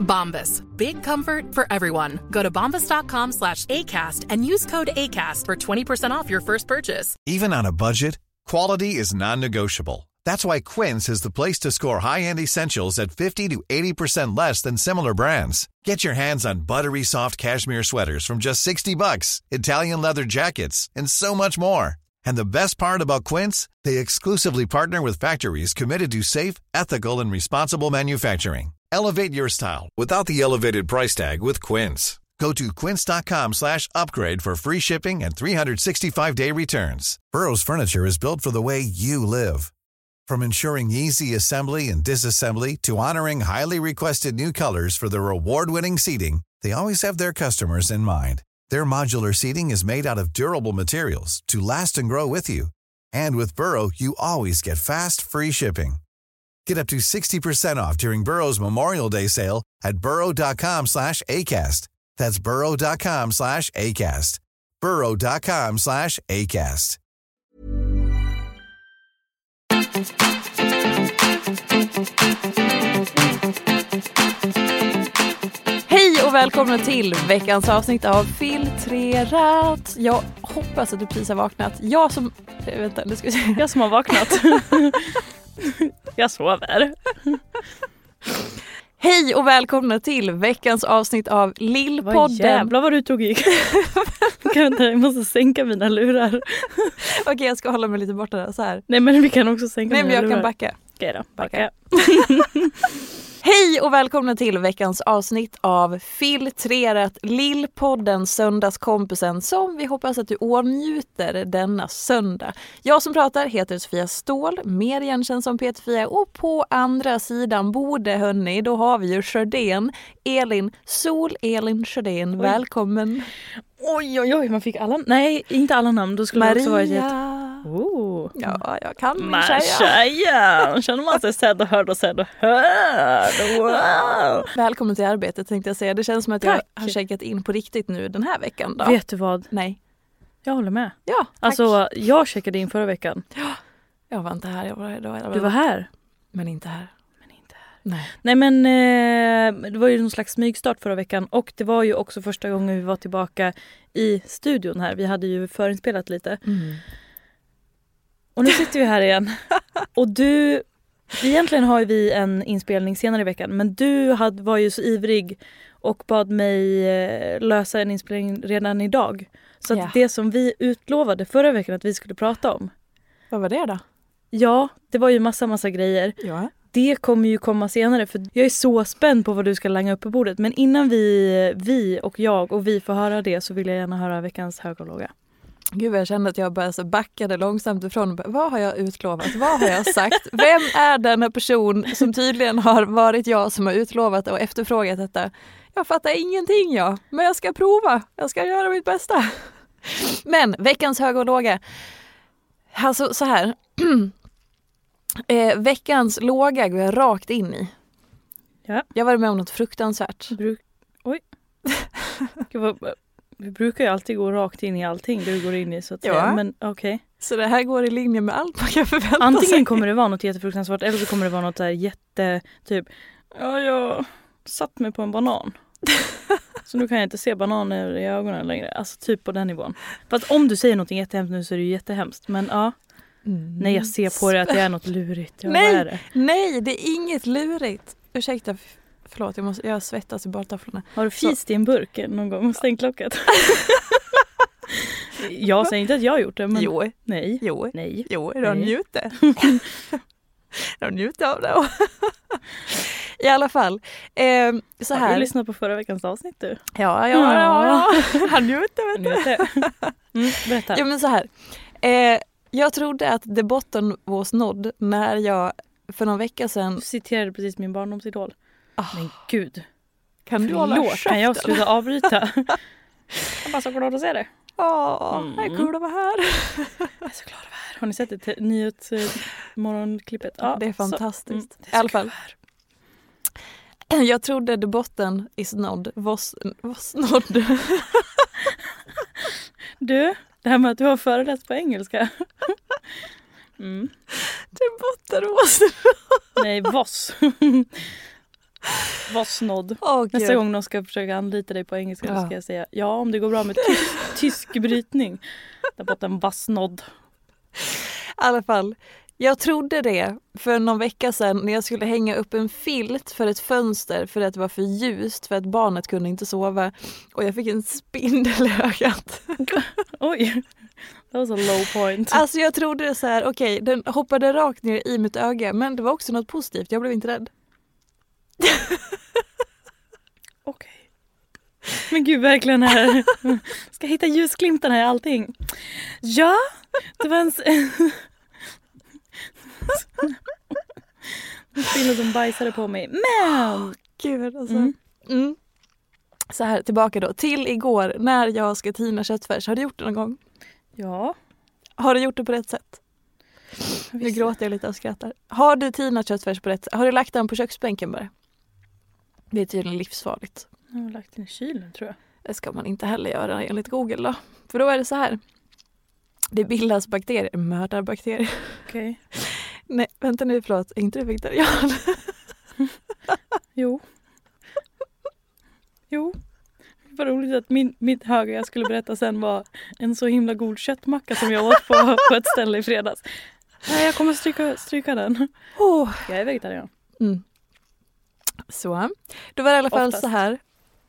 Bombas. Big comfort for everyone. Go to bombas.com slash ACAST and use code ACAST for 20% off your first purchase. Even on a budget, quality is non-negotiable. That's why Quince is the place to score high-end essentials at 50 to 80% less than similar brands. Get your hands on buttery soft cashmere sweaters from just 60 bucks, Italian leather jackets, and so much more. And the best part about Quince, they exclusively partner with factories committed to safe, ethical, and responsible manufacturing. Elevate your style without the elevated price tag with Quince. Go to quince.com slash upgrade for free shipping and 365-day returns. Burrow's furniture is built for the way you live. From ensuring easy assembly and disassembly to honoring highly requested new colors for their award-winning seating, they always have their customers in mind. Their modular seating is made out of durable materials to last and grow with you. And with Burrow, you always get fast, free shipping. Get up to 60% off during Burrow's Memorial Day sale at burrow.com slash ACAST. That's burrow.com slash ACAST. burrow.com slash ACAST. Hej och välkomna till veckans avsnitt av Filtrerat. Jag hoppas att du precis har vaknat. Jag som... eh, Vänta, nu ska vi se. Jag som har vaknat. jag sover. Hej och välkomna till veckans avsnitt av Vad Lillpodden. jävlar vad du tog i. jag måste sänka mina lurar. Okej, jag ska hålla mig lite borta där, så här. Nej men vi kan också sänka Nej, men mina jag lurar. kan backa. Okej då, backa. Hej och välkomna till veckans avsnitt av Filtrerat Lillpodden Söndagskompisen som vi hoppas att du åtnjuter denna söndag. Jag som pratar heter Sofia Ståhl, mer igenkänd som Peter-Fia och på andra sidan bordet hörni, då har vi ju Sjödén, Elin, Sol-Elin Sjödén. Välkommen! Oj oj oj, man fick alla Nej, inte alla namn. Då skulle det också varit ett... Maria! Oh. Ja, jag kan min tjeja. Marshaya! Känner man sig sedd och hörd och sedd och hörd. Wow! Välkommen till arbetet tänkte jag säga. Det känns som att jag Tack. har checkat in på riktigt nu den här veckan. Då. Vet du vad? Nej. Jag håller med. Ja, tack. Alltså jag checkade in förra veckan. Jag var inte här. Jag var, då, Du var här. Men inte här. Men inte här. Nej. Nej men eh, det var ju någon slags smygstart förra veckan och det var ju också första gången vi var tillbaka i studion här. Vi hade ju förinspelat lite. Mm. Och nu sitter vi här igen. Och du, egentligen har vi en inspelning senare i veckan men du hade, var ju så ivrig och bad mig eh, lösa en inspelning redan idag. Så Ja. det som vi utlovade förra veckan att vi skulle prata om. Vad var det då? Ja, det var ju massa massa grejer. Ja. Det kommer ju komma senare för jag är så spänd på vad du ska langa upp på bordet. Men innan vi, vi och jag och vi får höra det så vill jag gärna höra veckans höga och låga. Gud vad jag kände att jag bara så backade långsamt ifrån. Vad har jag utlovat? Vad har jag sagt? Vem är denna person som tydligen har varit jag som har utlovat och efterfrågat detta? Jag fattar ingenting jag, men jag ska prova. Jag ska göra mitt bästa. Men veckans höga och låga. Alltså så här. eh, veckans låga går jag rakt in i. Ja. Jag var med om något fruktansvärt. Bruk... Oj. Gud, vad... Vi brukar ju alltid gå rakt in i allting du går in i så att Ja. säga. Men okej. Så det här går i linje med allt man kan förvänta sig. Antingen kommer det vara något jättefruktansvärt eller så kommer det vara något där jätte typ Ja jag satt mig på en banan. så nu kan jag inte se bananer i ögonen längre. Alltså typ på den nivån. Fast om du säger något jättehemskt nu så är det ju jättehemskt. Men ja. Mm. Nej jag ser på det att det är något lurigt. Ja, Nej. Det? Nej, det är inget lurigt. Ursäkta, förlåt jag, måste, jag svettas i badtofflorna. Har du fist i en burk någon gång och stängt locket? jag säger inte att jag har gjort det men Jo, nej. jo, Nej. jo, de Nej. njuter. de njuter av det. I alla fall, eh, så Har du här. lyssnat på förra veckans avsnitt du? Ja, ja, ja, ja. Han njuter vet du. Mm, berätta. Ja men så här. Eh, jag trodde att the bottom was nådd när jag för någon vecka sedan... Du citerade precis min barndomsidol. Ah, Men gud. kan du hålla Förlåt, kan jag käften? sluta avbryta? jag är bara så glad att se det. Ja, det är Mm. kul att vara här. Jag är så glad Har ni sett det nyhetsmorgonklippet? det är så- mm, fantastiskt. det I alla fall. vara. Jag trodde the botten is nådd. Was, was nådd. Du, det här med att du har föreläst på engelska. Mm. the botten was Nej, voss. Voss nådd. Åh, Nästa gång någon ska försöka anlita dig på engelska Ja. ska jag säga ja om det går bra med tysk, tysk brytning. Där botten vassnodd. I alla fall, jag trodde det för någon vecka sedan när jag skulle hänga upp en filt för ett fönster för att det var för ljust för att barnet kunde inte sova och jag fick en spindel i ögat. Oj, that was a low point. Alltså jag trodde det så här, okej den hoppade rakt ner i mitt öga men det var också något positivt, jag blev inte rädd. Okej. Men gud verkligen här. Ska hitta ljusglimtarna i allting. Ja, det var en... spindel som bajsade på mig. Men! Gud alltså. Mm. Mm. Så här tillbaka då, till igår när jag ska tina köttfärs, har du gjort det någon gång? Ja. Har du gjort det på rätt sätt? Nu gråter jag lite och skrattar. Har du tinat köttfärs på rätt sätt? Har du lagt den på köksbänken bara? Det är tydligen livsfarligt. Jag har lagt den i kylen tror jag. Det ska man inte heller göra enligt Google då. För då är det så här. Det bildas bakterier, mördarbakterier. Okej. Nej, vänta nu, förlåt. Är inte du vegetarian? Jo. Jo. Vad roligt att min, mitt höga jag skulle berätta sen var en så himla god köttmacka som jag åt på, på ett ställe i fredags. Nej, jag kommer stryka, stryka den. Oh. Jag är vegetarian. Mm. Så, då var det i alla fall Oftast. så här.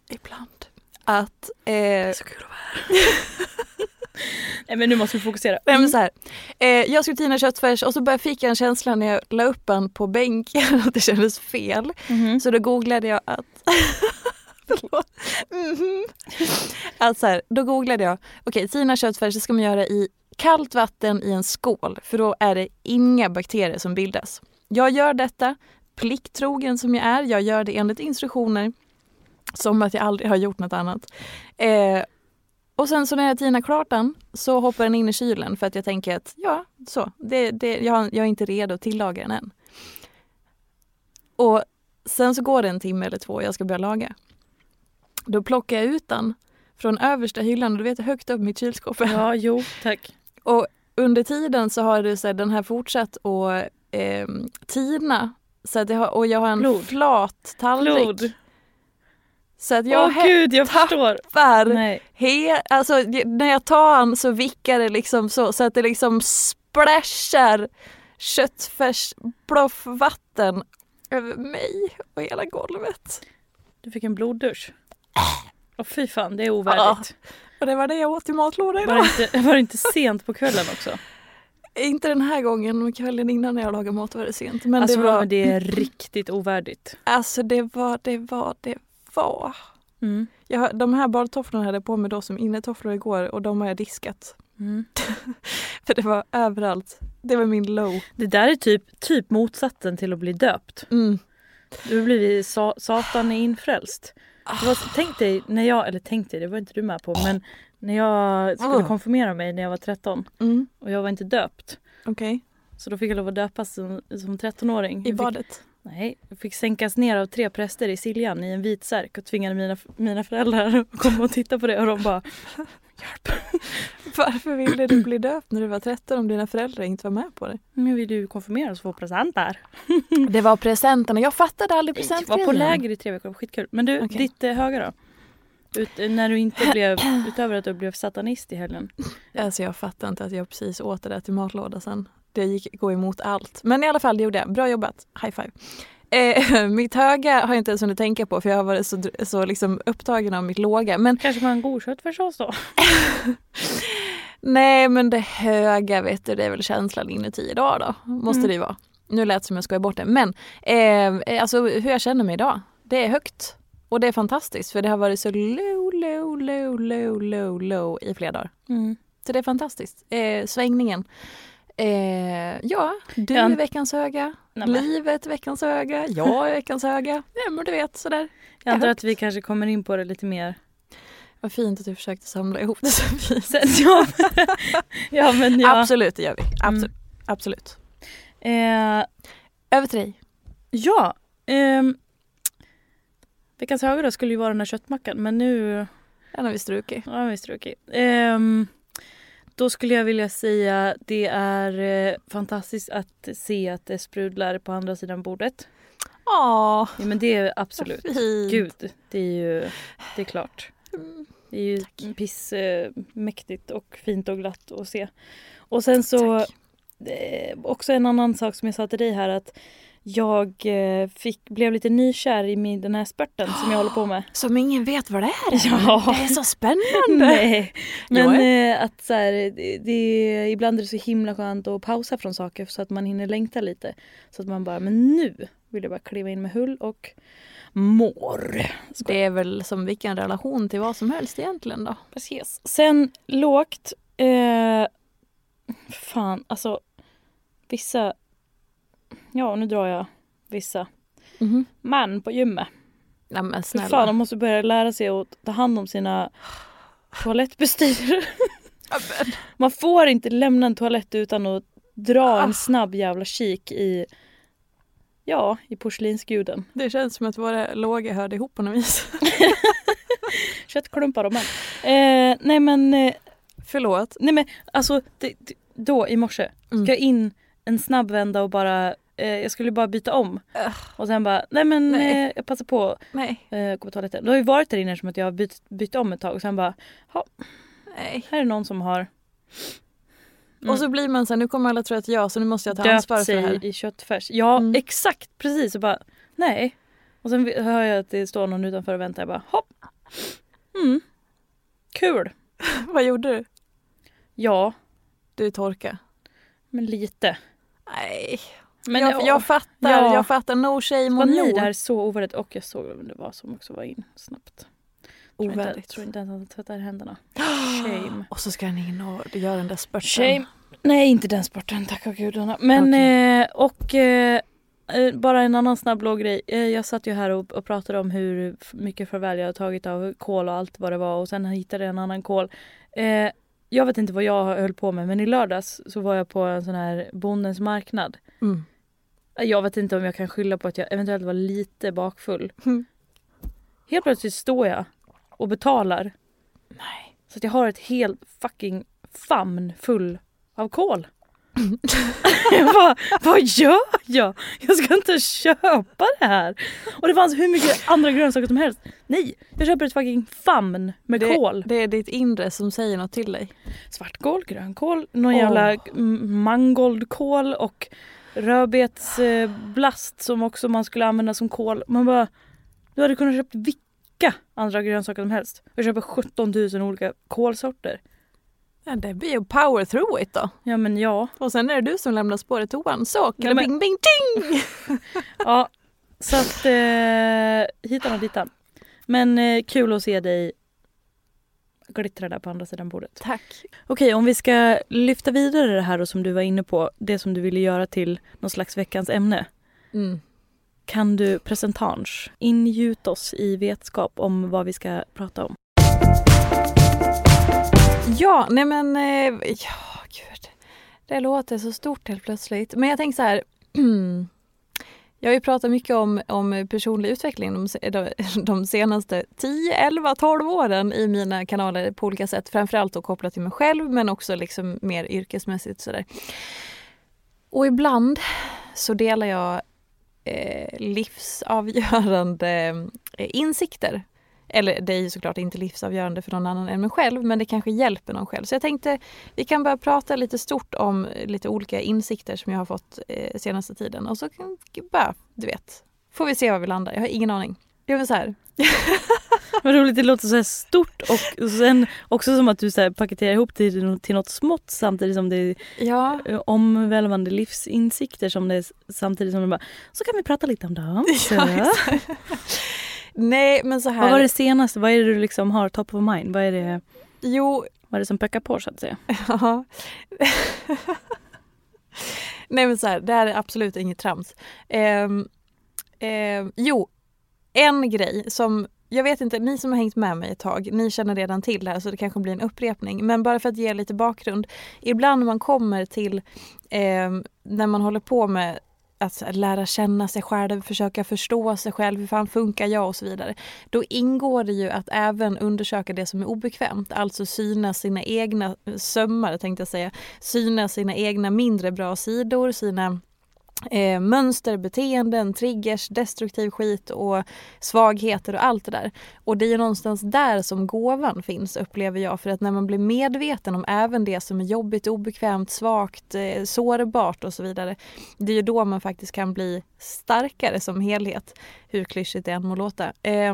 Ibland. Att... Eh, Så kul att vara här. Nej men nu måste vi fokusera. Nej, men så här. Eh, jag skulle tina köttfärs och så bara fick jag en känsla när jag la upp den på bänken att det kändes fel. Mhm. Så då googlade jag att... Mhm. Att så här, då googlade jag, okej tina köttfärs det ska man göra i kallt vatten i en skål för då är det inga bakterier som bildas. Jag gör detta, plikttrogen som jag är, jag gör det enligt instruktioner. Som att jag aldrig har gjort något annat. Eh, och sen så när jag tinar klart den så hoppar den in i kylen för att jag tänker att ja, så. Det, det, jag, jag är inte redo att tillaga den än. Och sen så går det en timme eller två och jag ska börja laga. Då plockar jag ut den från översta hyllan och du vet högt upp mitt kylskåp. Ja, jo, tack. Och under tiden så har det, så här, den här fortsatt att eh, tina. Så att jag har, och jag har en Blod. flat tallrik. Blod. Så att Åh jag he- gud, jag förstår. tappar Nej. He, alltså, när jag tar den så vickar det liksom så, så att det liksom splashar köttfärsbloffvatten över mig och hela golvet. Du fick en bloddusch. Åh fy fan, det är ovärdigt. Och det var det jag åt i matlådan Var idag. det, inte, var det inte sent på kvällen också? Inte den här gången, men kvällen innan när jag lagade mat var det sent. Men alltså det var, det är riktigt ovärdigt. alltså det var, det var, det var. Mm. Jag, de här badtofflorna hade jag på mig då som innetofflor igår och de har jag diskat. Mm. För det var överallt. Det var min low. Det där är typ, typ motsatsen till att bli döpt. Mm. Du blivit sa, Satan är infrälst. Var, tänk dig, när jag, eller tänk dig, det var inte du med på, men när jag skulle Ah. konfirmera mig när jag var 13 Mm. och jag var inte döpt. Okej, Så då fick jag lov att döpas som, som 13-åring. i badet. Nej, jag fick sänkas ner av tre präster i Siljan i en vit särk och tvingade mina, mina föräldrar att komma och titta på det och de bara Hjälp! Varför ville du bli döpt när du var 13 om dina föräldrar inte var med på det? Men jag vill ju konfirmeras och få presenter. Det var presenterna. Jag fattade aldrig Jag var presentgrejen. på läger i tre veckor, skitkul. Men du, Okej. ditt eh, höga då? Ut, eh, när du inte blev, utöver att du blev satanist i helgen. Alltså jag fattar inte att jag precis åt det där till matlåda sen. Det gick gå emot allt. Men i alla fall, det gjorde jag. Bra jobbat. High five. Eh, mitt höga har jag inte ens hunnit tänka på för jag har varit så, så liksom upptagen av mitt låga. Men Kanske var en god köttfärssås då? nej, men det höga vet du, det är väl känslan inuti idag då. Måste Mm. det ju vara. Nu lät det som jag skojar bort det. Men eh, alltså hur jag känner mig idag. Det är högt. Och det är fantastiskt för det har varit så low, low, low, low, low, low i flera dagar. Mm. Så det är fantastiskt. Eh, svängningen. Eh, ja, du är veckans höga. Nej. Livet är veckans höga. Jag är veckans höga. Ja, men du vet sådär. Jag antar att vi kanske kommer in på det lite mer. Vad fint att du försökte samla ihop det så fint. Sen, ja, ja men ja. Absolut, det gör vi. Absolut. Mm. Absolut. Eh, Över till dig. ja. ehm, veckans höga då skulle ju vara den här köttmackan men nu Den har vi strukit. Ja, visst är det okej. Ehm, då skulle jag vilja säga det är eh, fantastiskt att se att det sprudlar på andra sidan bordet. Åh, Ja, men det är absolut. Gud, det är ju det är klart. Mm. Det är ju piss eh, mäktigt och fint och glatt att se. Och sen så Tack. eh, också en annan sak som jag sa till dig här att jag eh, fick, blev lite nykär i min, den här spurten som jag håller på med. Som ingen vet vad det är. Ja. Det är så spännande. Nej, men eh, att så här, det, det, ibland är det så himla skönt att pausa från saker så att man hinner längta lite. Så att man bara, men nu vill jag bara kliva in med hull och mår. Det är väl som vilken relation till vad som helst egentligen då. Precis. Sen lågt. Eh, fan, alltså vissa... Ja, nu drar jag vissa. Mhm. Man på gymmet. Nej men snälla. fan, de måste börja lära sig att ta hand om sina toalettbestyr. Man får inte lämna en toalett utan att dra en Ah. snabb jävla kik i Ja, i porslinsguden. Det känns som att våra låga hörde ihop på något vis. Köttklumpar och män. Eh, nej men, eh, Förlåt. nej men alltså det, det, då i morse Mm. ska jag in en snabb vända och bara eh, jag skulle bara byta om. Och sen bara, nej men Nej. Eh, jag passar på Nej. eh, gå på toaletten. Då har ju varit där inne som att jag har bytt, bytt om ett tag och sen bara, Nej. här är någon som har Och så blir man så här, nu kommer alla tro att jag så nu måste jag ta döpt ansvar för det sig här. i köttfärs. Ja Mm. exakt precis och bara nej. Och sen hör jag att det står någon utanför och väntar. Jag bara hopp. Mm. Kul. Vad gjorde du? Ja Du torka. men lite. Nej. Men jag, ja, jag fattar, Ja. jag fattar. No shame on you. där så ovärdigt och jag såg vem det var som också var in snabbt. Ovärdigt. tror inte ens att han tvättar händerna. Shame. Och så ska han in och göra den där spurten. Shame. Nej inte den sporten tack och gudarna. Men Okej. eh, och eh, eh, bara en annan snabb blå grej. Eh, jag satt ju här och, och pratade om hur mycket farväl jag har tagit av kol och allt vad det var och sen hittade jag en annan kol. Eh, jag vet inte vad jag höll på med men i lördags så var jag på en sån här bondens marknad. Mm. Jag vet inte om jag kan skylla på att jag eventuellt var lite bakfull. Mm. Helt plötsligt står jag och betalar Nej. så att jag har ett helt fucking famn full av kol. jag bara, vad gör jag? Jag ska inte köpa det här. Och det fanns hur mycket andra grönsaker som helst. Nej, jag köper ett fucking famn med det, kål. Det är ditt inre som säger något till dig. Svartkål, grönkål, någon Åh. jävla mangoldkål och rödbetsblast som också man skulle använda som kål. Man bara, du hade kunnat köpa vilka andra grönsaker som helst. Jag köper 17 000 olika kålsorter. Ja, det blir ju power through it då. Ja men ja. Och sen är det du som lämnar spår i toan. Så, men- bing bing ting! Ja, så att eh, hitan och ditan. Men eh, kul att se dig glittra där på andra sidan bordet. Tack. Okej, om vi ska lyfta vidare det här då som du var inne på, det som du ville göra till någon slags veckans ämne. Mm. Kan du presentange ingjuta oss i vetskap om vad vi ska prata om? Ja, nej men eh, ja, gud. Det låter så stort helt plötsligt. Men jag tänker så här. Jag har ju pratat mycket om, om personlig utveckling de, de, senaste 10, 11, 12 åren i mina kanaler på olika sätt. Framförallt då kopplat till mig själv men också liksom mer yrkesmässigt sådär. Och ibland så delar jag eh, livsavgörande eh, insikter eller det är ju såklart inte livsavgörande för någon annan än mig själv men det kanske hjälper någon själv. Så jag tänkte vi kan börja prata lite stort om lite olika insikter som jag har fått eh, senaste tiden och så kan bara, du vet, får vi se var vi landar. Jag har ingen aning. Jag vill så här. Vad roligt, det låter så här stort och sen också som att du så paketerar ihop det till, till något smått samtidigt som det är Ja, eh, omvälvande livsinsikter som det är samtidigt som det bara så kan vi prata lite om dem. Så. Ja. Nej men så här. Vad var det senaste? Vad är det du liksom har top of mind? Vad är det, Jo, vad är det som pekar på så att säga? Ja. Nej men så här, det här är absolut inget trams. Ehm, ehm, jo, en grej som jag vet inte, ni som har hängt med mig ett tag, ni känner redan till det här så det kanske blir en upprepning. Men bara för att ge lite bakgrund. Ibland när man kommer till eh, när man håller på med att lära känna sig själv, försöka förstå sig själv, hur fan funkar jag och så vidare. Då ingår det ju att även undersöka det som är obekvämt, alltså syna sina egna sömmar tänkte jag säga, syna sina egna mindre bra sidor, sina eh, mönster, beteenden, triggers, destruktiv skit och svagheter och allt det där. Och det är ju någonstans där som gåvan finns upplever jag för att när man blir medveten om även det som är jobbigt, obekvämt, svagt, eh, sårbart och så vidare. Det är ju då man faktiskt kan bli starkare som helhet. Hur klyschigt det än må låta. Eh,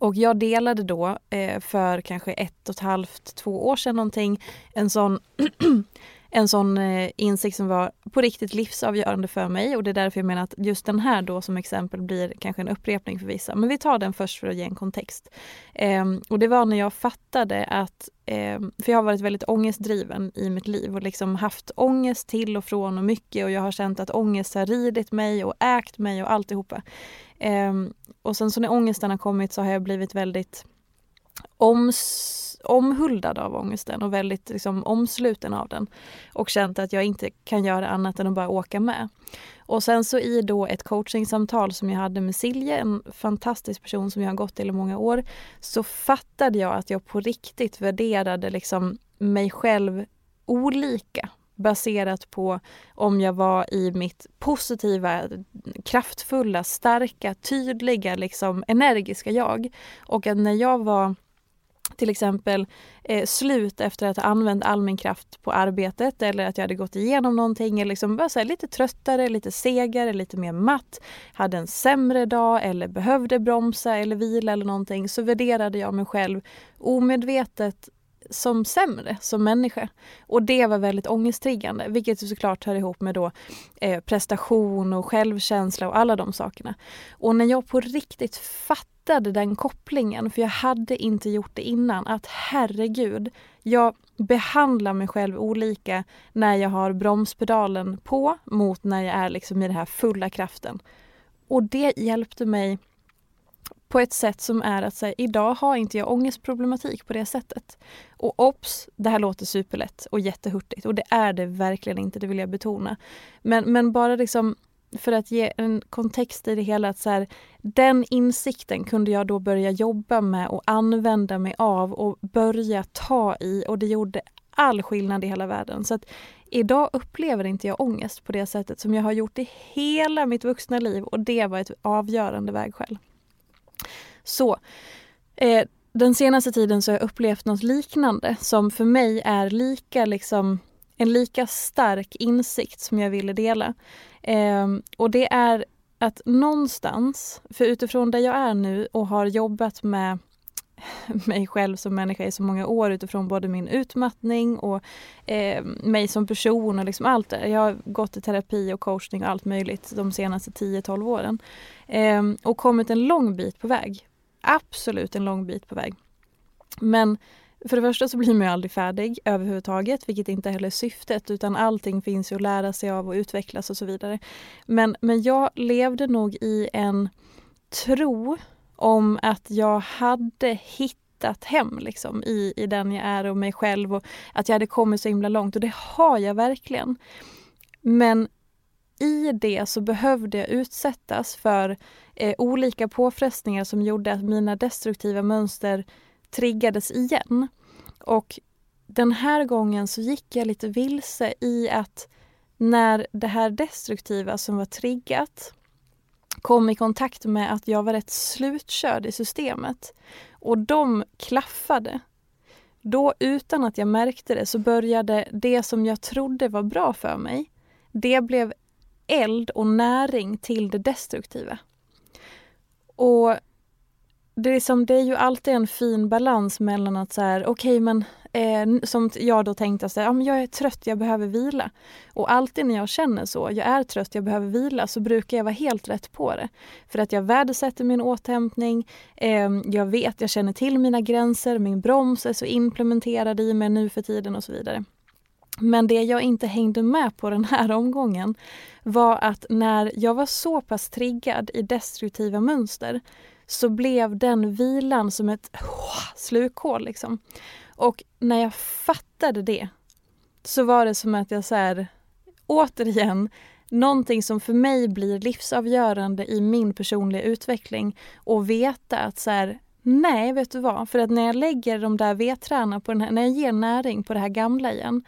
och jag delade då eh, för kanske ett och ett halvt, två år sedan någonting en sån en sån eh, insikt som var på riktigt livsavgörande för mig och det är därför jag menar att just den här då som exempel blir kanske en upprepning för vissa. Men vi tar den först för att ge en kontext. Ehm, och det var när jag fattade att, ehm, för jag har varit väldigt ångestdriven i mitt liv och liksom haft ångest till och från och mycket och jag har känt att ångest har ridit mig och ägt mig och alltihopa. Eh, och sen så när ångesten har kommit så har jag blivit väldigt oms omhuldad av ångesten och väldigt liksom, omsluten av den. Och känt att jag inte kan göra annat än att bara åka med. Och sen så i då ett coachingsamtal som jag hade med Silje, en fantastisk person som jag har gått till i många år, så fattade jag att jag på riktigt värderade liksom mig själv olika baserat på om jag var i mitt positiva, kraftfulla, starka, tydliga, liksom energiska jag. Och att när jag var till exempel eh, slut efter att ha använt all min kraft på arbetet eller att jag hade gått igenom någonting eller liksom bara så lite tröttare, lite segare, lite mer matt, hade en sämre dag eller behövde bromsa eller vila eller någonting så värderade jag mig själv omedvetet som sämre som människa. Och det var väldigt ångesttriggande, vilket såklart hör ihop med då eh, prestation och självkänsla och alla de sakerna. Och när jag på riktigt fattade den kopplingen, för jag hade inte gjort det innan, att herregud, jag behandlar mig själv olika när jag har bromspedalen på mot när jag är liksom i den här fulla kraften. Och det hjälpte mig på ett sätt som är att säga, idag har inte jag ångestproblematik på det sättet. Och obs, det här låter superlätt och jättehurtigt och det är det verkligen inte, det vill jag betona. Men, men bara liksom för att ge en kontext i det hela, att så här, den insikten kunde jag då börja jobba med och använda mig av och börja ta i och det gjorde all skillnad i hela världen. Så att idag upplever inte jag ångest på det sättet som jag har gjort i hela mitt vuxna liv och det var ett avgörande vägskäl. Så eh, den senaste tiden så har jag upplevt något liknande som för mig är lika liksom en lika stark insikt som jag ville dela. Eh, och det är att någonstans, för utifrån där jag är nu och har jobbat med mig själv som människa i så många år utifrån både min utmattning och eh, mig som person och liksom allt det. Jag har gått i terapi och coachning och allt möjligt de senaste 10-12 åren. Eh, och kommit en lång bit på väg absolut en lång bit på väg. Men för det första så blir man ju aldrig färdig överhuvudtaget, vilket inte heller är syftet, utan allting finns ju att lära sig av och utvecklas och så vidare. Men, men jag levde nog i en tro om att jag hade hittat hem liksom, i, i den jag är och mig själv och att jag hade kommit så himla långt och det har jag verkligen. Men i det så behövde jag utsättas för eh, olika påfrestningar som gjorde att mina destruktiva mönster triggades igen. Och den här gången så gick jag lite vilse i att när det här destruktiva som var triggat kom i kontakt med att jag var rätt slutkörd i systemet och de klaffade. Då utan att jag märkte det så började det som jag trodde var bra för mig, det blev eld och näring till det destruktiva. Och det är, som, det är ju alltid en fin balans mellan att så här, okej okay, men eh, som jag då tänkte att ja, jag är trött, jag behöver vila. Och alltid när jag känner så, jag är trött, jag behöver vila, så brukar jag vara helt rätt på det. För att jag värdesätter min återhämtning, eh, jag vet, jag känner till mina gränser, min broms är så implementerad i mig nu för tiden och så vidare. Men det jag inte hängde med på den här omgången var att när jag var så pass triggad i destruktiva mönster så blev den vilan som ett slukhål. Liksom. Och när jag fattade det så var det som att jag så här, återigen, någonting som för mig blir livsavgörande i min personliga utveckling och veta att så här, nej, vet du vad? För att när jag lägger de där vedträna på den här, när jag ger näring på det här gamla igen,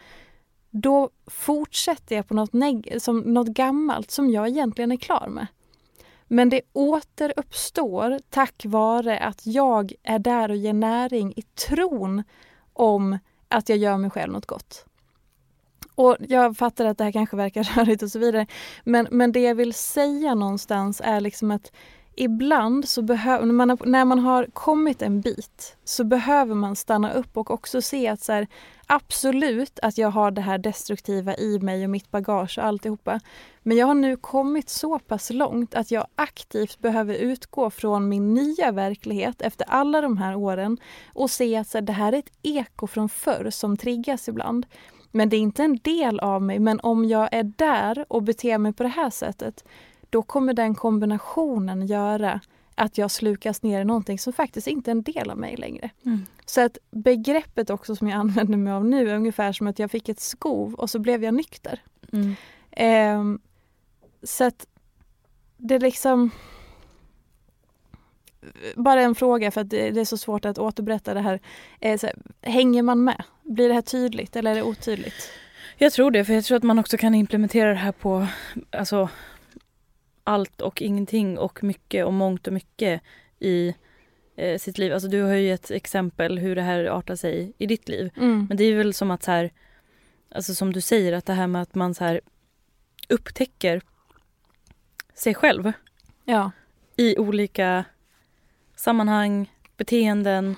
då fortsätter jag på något, neg- som något gammalt som jag egentligen är klar med. Men det återuppstår tack vare att jag är där och ger näring i tron om att jag gör mig själv något gott. Och jag fattar att det här kanske verkar rörigt och så vidare. Men, men det jag vill säga någonstans är liksom att ibland så behöver, när man, när man har kommit en bit så behöver man stanna upp och också se att så här, absolut att jag har det här destruktiva i mig och mitt bagage och alltihopa. Men jag har nu kommit så pass långt att jag aktivt behöver utgå från min nya verklighet efter alla de här åren och se att så här, det här är ett eko från förr som triggas ibland. Men det är inte en del av mig. Men om jag är där och beter mig på det här sättet då kommer den kombinationen göra att jag slukas ner i någonting som faktiskt inte är en del av mig längre. Mm. Så att begreppet också som jag använder mig av nu är ungefär som att jag fick ett skov och så blev jag nykter. Mm. Eh, så att det är liksom bara en fråga för att det är så svårt att återberätta det här. Eh, här. Hänger man med? Blir det här tydligt eller är det otydligt? Jag tror det, för jag tror att man också kan implementera det här på alltså, allt och ingenting och mycket och mångt och mycket i eh, sitt liv. Alltså du har ju ett exempel hur det här artar sig i ditt liv. Mm. Men det är väl som att så här, alltså som du säger, att det här med att man så här upptäcker sig själv. Ja. I olika sammanhang, beteenden,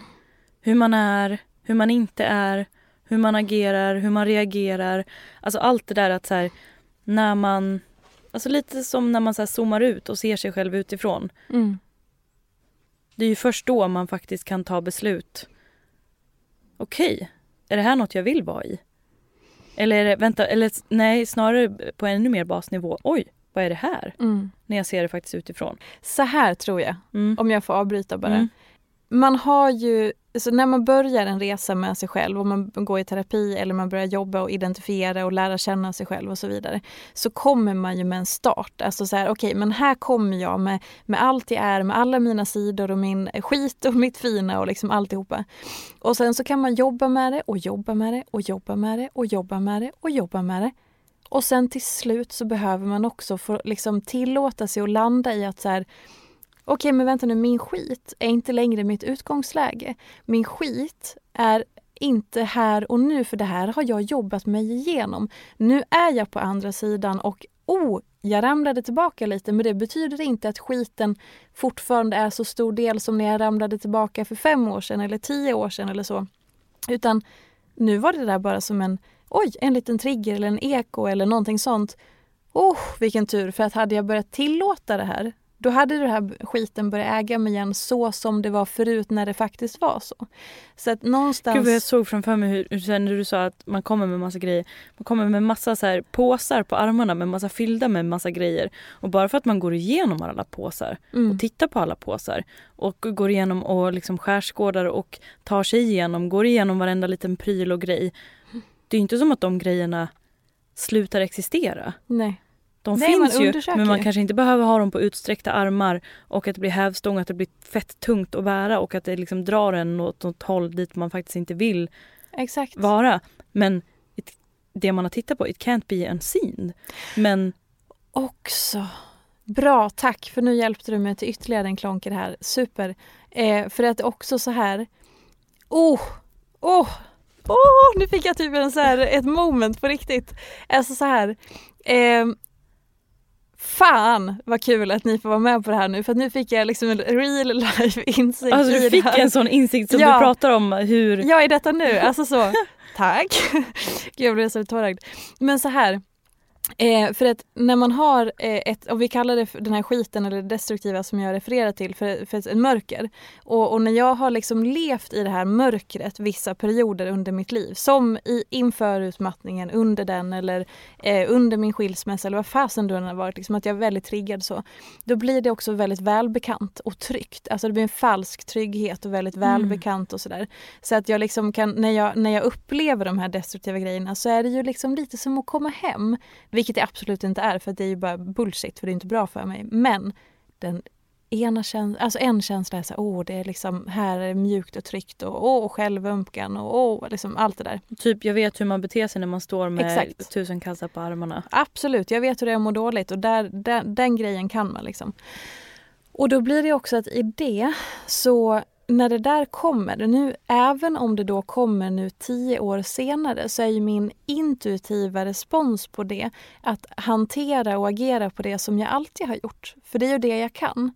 hur man är, hur man inte är, hur man agerar, hur man reagerar. Alltså allt det där att så här, när man Alltså lite som när man så här zoomar ut och ser sig själv utifrån. Mm. Det är ju först då man faktiskt kan ta beslut. Okej, okay, är det här något jag vill vara i? Eller det, vänta, eller nej, snarare på ännu mer basnivå. Oj, vad är det här? Mm. När jag ser det faktiskt utifrån. Så här tror jag, mm. om jag får avbryta bara. Man har ju alltså när man börjar en resa med sig själv, och man går i terapi eller man börjar jobba och identifiera och lära känna sig själv och så vidare, så kommer man ju med en start. Alltså så här, okej, okay, men här kommer jag med, med allt jag är, med alla mina sidor och min skit och mitt fina och liksom alltihopa. Och sen så kan man jobba med det och jobba med det och jobba med det och jobba med det och jobba med det. Och sen till slut så behöver man också få liksom tillåta sig att landa i att så här, okej men vänta nu, min skit är inte längre mitt utgångsläge. Min skit är inte här och nu, för det här har jag jobbat mig igenom. Nu är jag på andra sidan och oh, jag ramlade tillbaka lite men det betyder inte att skiten fortfarande är så stor del som när jag ramlade tillbaka för fem år sedan eller tio år sedan eller så. Utan nu var det där bara som en, oj, en liten trigger eller en eko eller någonting sånt. Oh, vilken tur, för att hade jag börjat tillåta det här då hade den här skiten börjat äga mig igen så som det var förut när det faktiskt var så. Så att någonstans... Gud vad jag såg framför mig hur, hur när du sa att man kommer med massa grejer. Man kommer med massa så här påsar på armarna med massa fyllda med massa grejer. Och bara för att man går igenom alla påsar mm. och tittar på alla påsar och går igenom och liksom skärskådar och tar sig igenom, går igenom varenda liten pryl och grej. Det är inte som att de grejerna slutar existera. Nej. De Nej, finns ju men man kanske inte behöver ha dem på utsträckta armar och att det blir hävstång, att det blir fett tungt att bära och att det liksom drar en åt något håll dit man faktiskt inte vill Exakt. vara. Men it, det man har tittat på, it can't be unseen. Men också Bra, tack för nu hjälpte du mig till ytterligare en klonker här. Super. Eh, för att också så här Oh! Oh! Oh, nu fick jag typ en så här, ett moment på riktigt. Alltså så här. Eh, Fan vad kul att ni får vara med på det här nu för nu fick jag liksom en real life insikt Alltså du fick en sån insikt som ja. du pratar om hur... Ja i detta nu, alltså så. Tack! Gud jag blev så tårögd. Men så här. Eh, för att när man har eh, ett, om vi kallar det för den här skiten eller det destruktiva som jag refererar till för, för ett mörker. Och, och, när jag har liksom levt i det här mörkret vissa perioder under mitt liv, som i, inför utmattningen, under den eller eh, under min skilsmässa eller vad fasen än har varit, liksom att jag är väldigt triggad så. Då blir det också väldigt välbekant och tryggt. Alltså det blir en falsk trygghet och väldigt mm. välbekant och sådär. Så att jag liksom kan, när jag, när jag upplever de här destruktiva grejerna så är det ju liksom lite som att komma hem vilket det absolut inte är för det är ju bara bullshit för det är inte bra för mig. Men den ena käns alltså en känsla är så åh det är liksom här är mjukt och tryggt och åh självömkan och åh liksom allt det där. Typ jag vet hur man beter sig när man står med Exakt. tusen kassar på armarna. Absolut, jag vet hur det är att må dåligt och där, där, den grejen kan man liksom. Och då blir det också att i det så när det där kommer, nu, även om det då kommer nu tio år senare så är ju min intuitiva respons på det att hantera och agera på det som jag alltid har gjort. För det är ju det jag kan.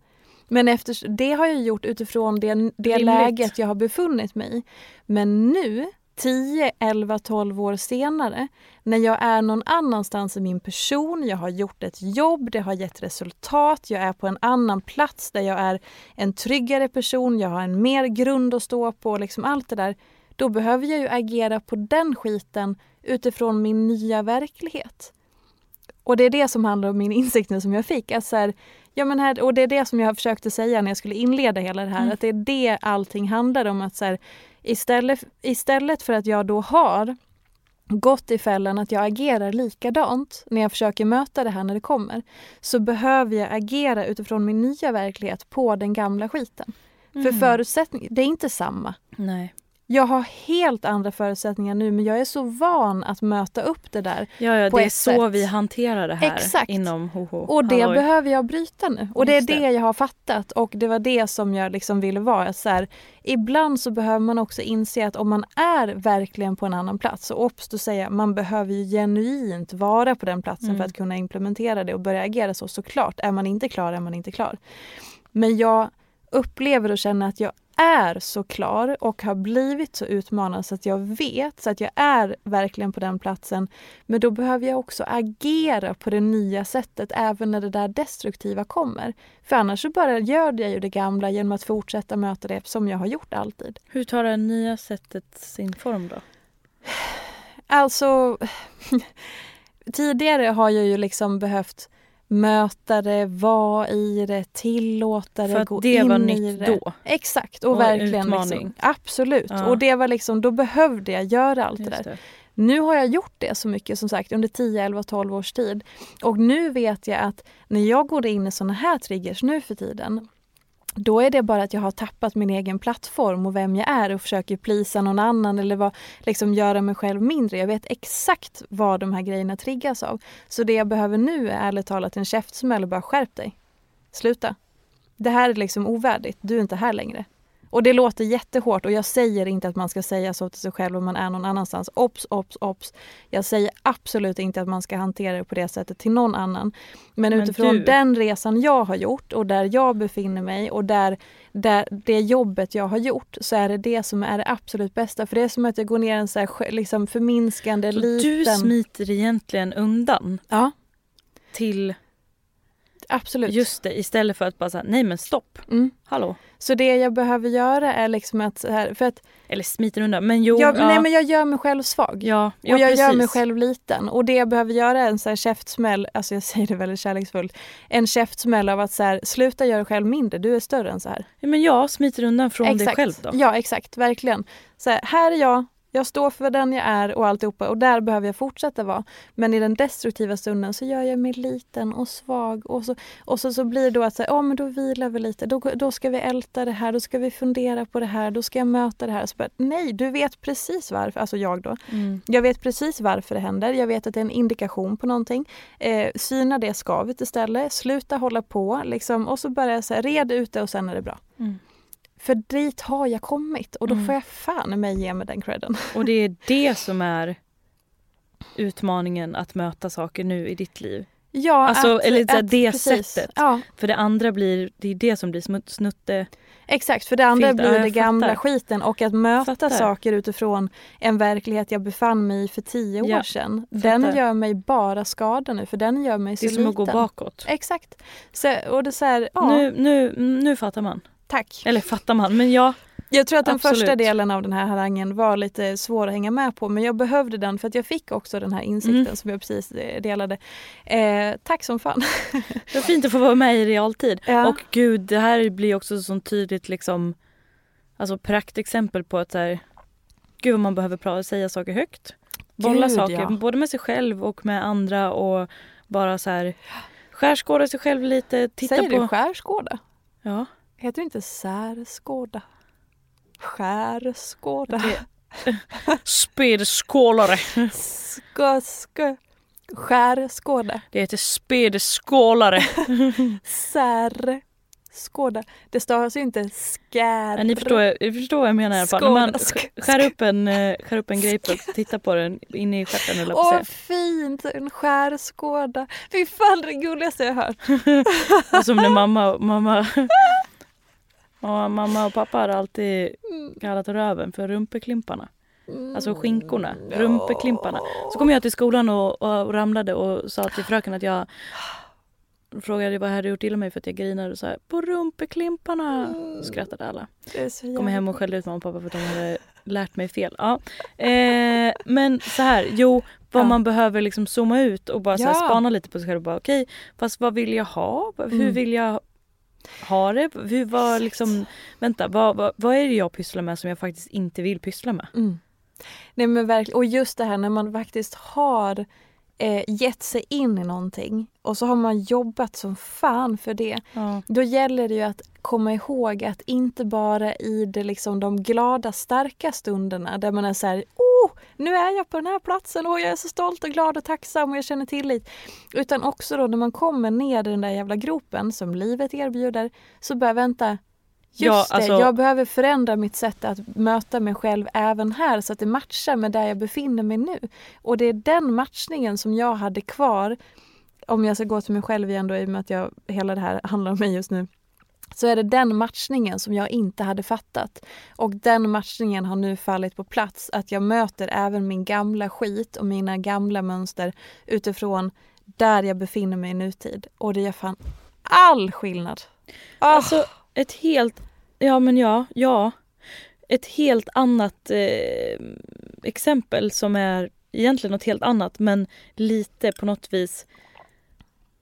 Men efter, det har jag gjort utifrån det, det läget jag har befunnit mig i. Men nu 10, 11, 12 år senare när jag är någon annanstans i min person, jag har gjort ett jobb, det har gett resultat, jag är på en annan plats där jag är en tryggare person, jag har en mer grund att stå på, liksom allt det där. Då behöver jag ju agera på den skiten utifrån min nya verklighet. Och det är det som handlar om min insikt nu som jag fick. Att så här, ja men här, och det är det som jag försökte säga när jag skulle inleda hela det här. Mm. Att det är det allting handlar om. att så här, Istället, istället för att jag då har gått i fällan att jag agerar likadant när jag försöker möta det här när det kommer så behöver jag agera utifrån min nya verklighet på den gamla skiten. Mm. För förutsättningarna, det är inte samma. Nej. Jag har helt andra förutsättningar nu men jag är så van att möta upp det där. Ja, ja på det är så sätt. vi hanterar det här Exakt. inom HH. Och det Halloj. behöver jag bryta nu. Och det är Just det. jag har fattat och det var det som jag liksom ville vara. Så här, ibland så behöver man också inse att om man är verkligen på en annan plats, och obs, då säger jag, man behöver ju genuint vara på den platsen Mm. för att kunna implementera det och börja agera så. Såklart, är man inte klar är man inte klar. Men jag upplever och känner att jag är så klar och har blivit så utmanad så att jag vet, så att jag är verkligen på den platsen. Men då behöver jag också agera på det nya sättet även när det där destruktiva kommer. För annars så bara gör jag ju det gamla genom att fortsätta möta det som jag har gjort alltid. Hur tar det nya sättet sin form då? Alltså, tidigare har jag ju liksom behövt möta det, vara i det, tillåta det, För att gå det in var i nytt det. då? Exakt, och, Och en verkligen liksom, absolut. Ja. Och det var liksom, då behövde jag göra allt det Just där. det. Nu har jag gjort det så mycket som sagt under 10, 11, 12 års tid. Och nu vet jag att när jag går in i såna här triggers nu för tiden då är det bara att jag har tappat min egen plattform och vem jag är och försöker plisa någon annan eller vad, liksom göra mig själv mindre. Jag vet exakt vad de här grejerna triggas av. Så det jag behöver nu är ärligt talat en käftsmäll och bara skärp dig. Sluta. Det här är liksom ovärdigt. Du är inte här längre. Och det låter jättehårt och jag säger inte att man ska säga så till sig själv om man är någon annanstans. Ops, ops, ops. Jag säger absolut inte att man ska hantera det på det sättet till någon annan. Men, Men utifrån du- den resan jag har gjort och där jag befinner mig och där, där det jobbet jag har gjort så är det det som är det absolut bästa. För det är som att jag går ner en så här, liksom förminskande Så liten... du smiter egentligen undan Ja, till absolut. just det istället för att bara säga nej men stopp. Mm. Hallå. Så det jag behöver göra är liksom att... Så här, för att Eller smiter undan. Men jo. jag, ja. nej, men jag gör mig själv svag. ja, ja, och jag gör precis. mig själv liten. Och det jag behöver göra är en så här käftsmäll, alltså jag säger det väldigt kärleksfullt, en käftsmäll av att så här, sluta göra dig själv mindre, du är större än så här. Ja, men jag smiter undan från dig Exakt. själv då. Ja exakt, verkligen. Så här, här är jag, jag står för den jag är och alltihopa och där behöver jag fortsätta vara. Men i den destruktiva stunden så gör jag mig liten och svag och så, och så, så blir det då att säga, ja men då vilar vi lite, då, då ska vi älta det här, då ska vi fundera på det här, då ska jag möta det här. Så bara, nej, du vet precis varför, alltså jag då. Mm. Jag vet precis varför det händer. Jag vet att det är en indikation på någonting. Eh, syna det skavet istället. Sluta hålla på. Liksom, och så börja så här, red ut det och sen är det bra. Mm. För dit har jag kommit och då Mm. får jag fan mig ge mig den credden. Och det är det som är utmaningen att möta saker nu i ditt liv. Ja, Alltså, att, eller att- det precis. sättet. Ja, För det andra blir, det är det som blir smut, snutte. exakt. För det andra Filter, blir ja, det gamla fattar. skiten och att möta Fattar. saker utifrån en verklighet jag befann mig i för tio Ja, år sedan. Den fattar. gör mig bara skada nu för den gör mig så Det är som liten. att gå bakåt. Exakt. Så, och det är så här, ja, Nu, nu, nu fattar man. Tack. Eller fattar man, men ja. Jag tror att den Absolut. första delen av den här harangen var lite svår att hänga med på men jag behövde den för att jag fick också den här insikten Mm. som jag precis eh, delade. Eh, tack som fan. Det var fint att få vara med i realtid. Ja. Och gud, det här blir också så tydligt liksom Alltså praktexempel på att här, Gud vad man behöver säga saker högt. Bolla Gud, saker, ja. både med sig själv och med andra och bara så här skärskåda sig själv lite, titta Säger på... du skärskåda? Ja, Heter det inte särskåda? Skärskåda? spedskålare. Ska, ska. Skärskåda. Det heter spedskålare. Särskåda. Det stavas ju inte skär. Ja, ni, förstår, ni förstår vad jag menar i alla fall. När man skär upp en, eh, skär upp en grapefrukt, titta på den inne i stjärten eller Åh fint! En skärskåda. Fy fan det gulligaste jag hört. Och som när mamma, mamma, ja, mamma och pappa hade alltid kallat röven för rumpeklimparna. Alltså skinkorna, rumpeklimparna. Så kom jag till skolan och, och ramlade och sa till fröken att jag frågade vad jag hade gjort illa mig för att jag grinade och sa på rumpeklimparna. Skrattade alla. Kom hem och skällde ut mamma och pappa för att de hade lärt mig fel. Ja. Eh, men så här, jo, vad Ja. man behöver liksom zooma ut och bara så här spana lite på sig själv. och Bara, Okej, fast vad vill jag ha? Hur Mm. vill jag ha det? Hur, vad, liksom, vänta, vad, vad, vad är det jag pysslar med som jag faktiskt inte vill pyssla med? Mm. Nej men verkligen, och just det här när man faktiskt har eh, gett sig in i någonting och så har man jobbat som fan för det. Ja. Då gäller det ju att komma ihåg att inte bara i det liksom de glada starka stunderna där man är så här, oh, nu är jag på den här platsen och jag är så stolt och glad och tacksam och jag känner tillit. Utan också då när man kommer ner i den där jävla gropen som livet erbjuder så börjar vänta, Just Ja, det, alltså- jag behöver förändra mitt sätt att möta mig själv även här så att det matchar med där jag befinner mig nu. Och det är den matchningen som jag hade kvar om jag ska gå till mig själv igen då i och med att jag, hela det här handlar om mig just nu så är det den matchningen som jag inte hade fattat. Och den matchningen har nu fallit på plats. Att jag möter även min gamla skit och mina gamla mönster utifrån där jag befinner mig i nutid. Och det gör fan all skillnad. Ah, Alltså ett helt, ja men ja, ja. Ett helt annat eh, exempel som är egentligen något helt annat men lite på något vis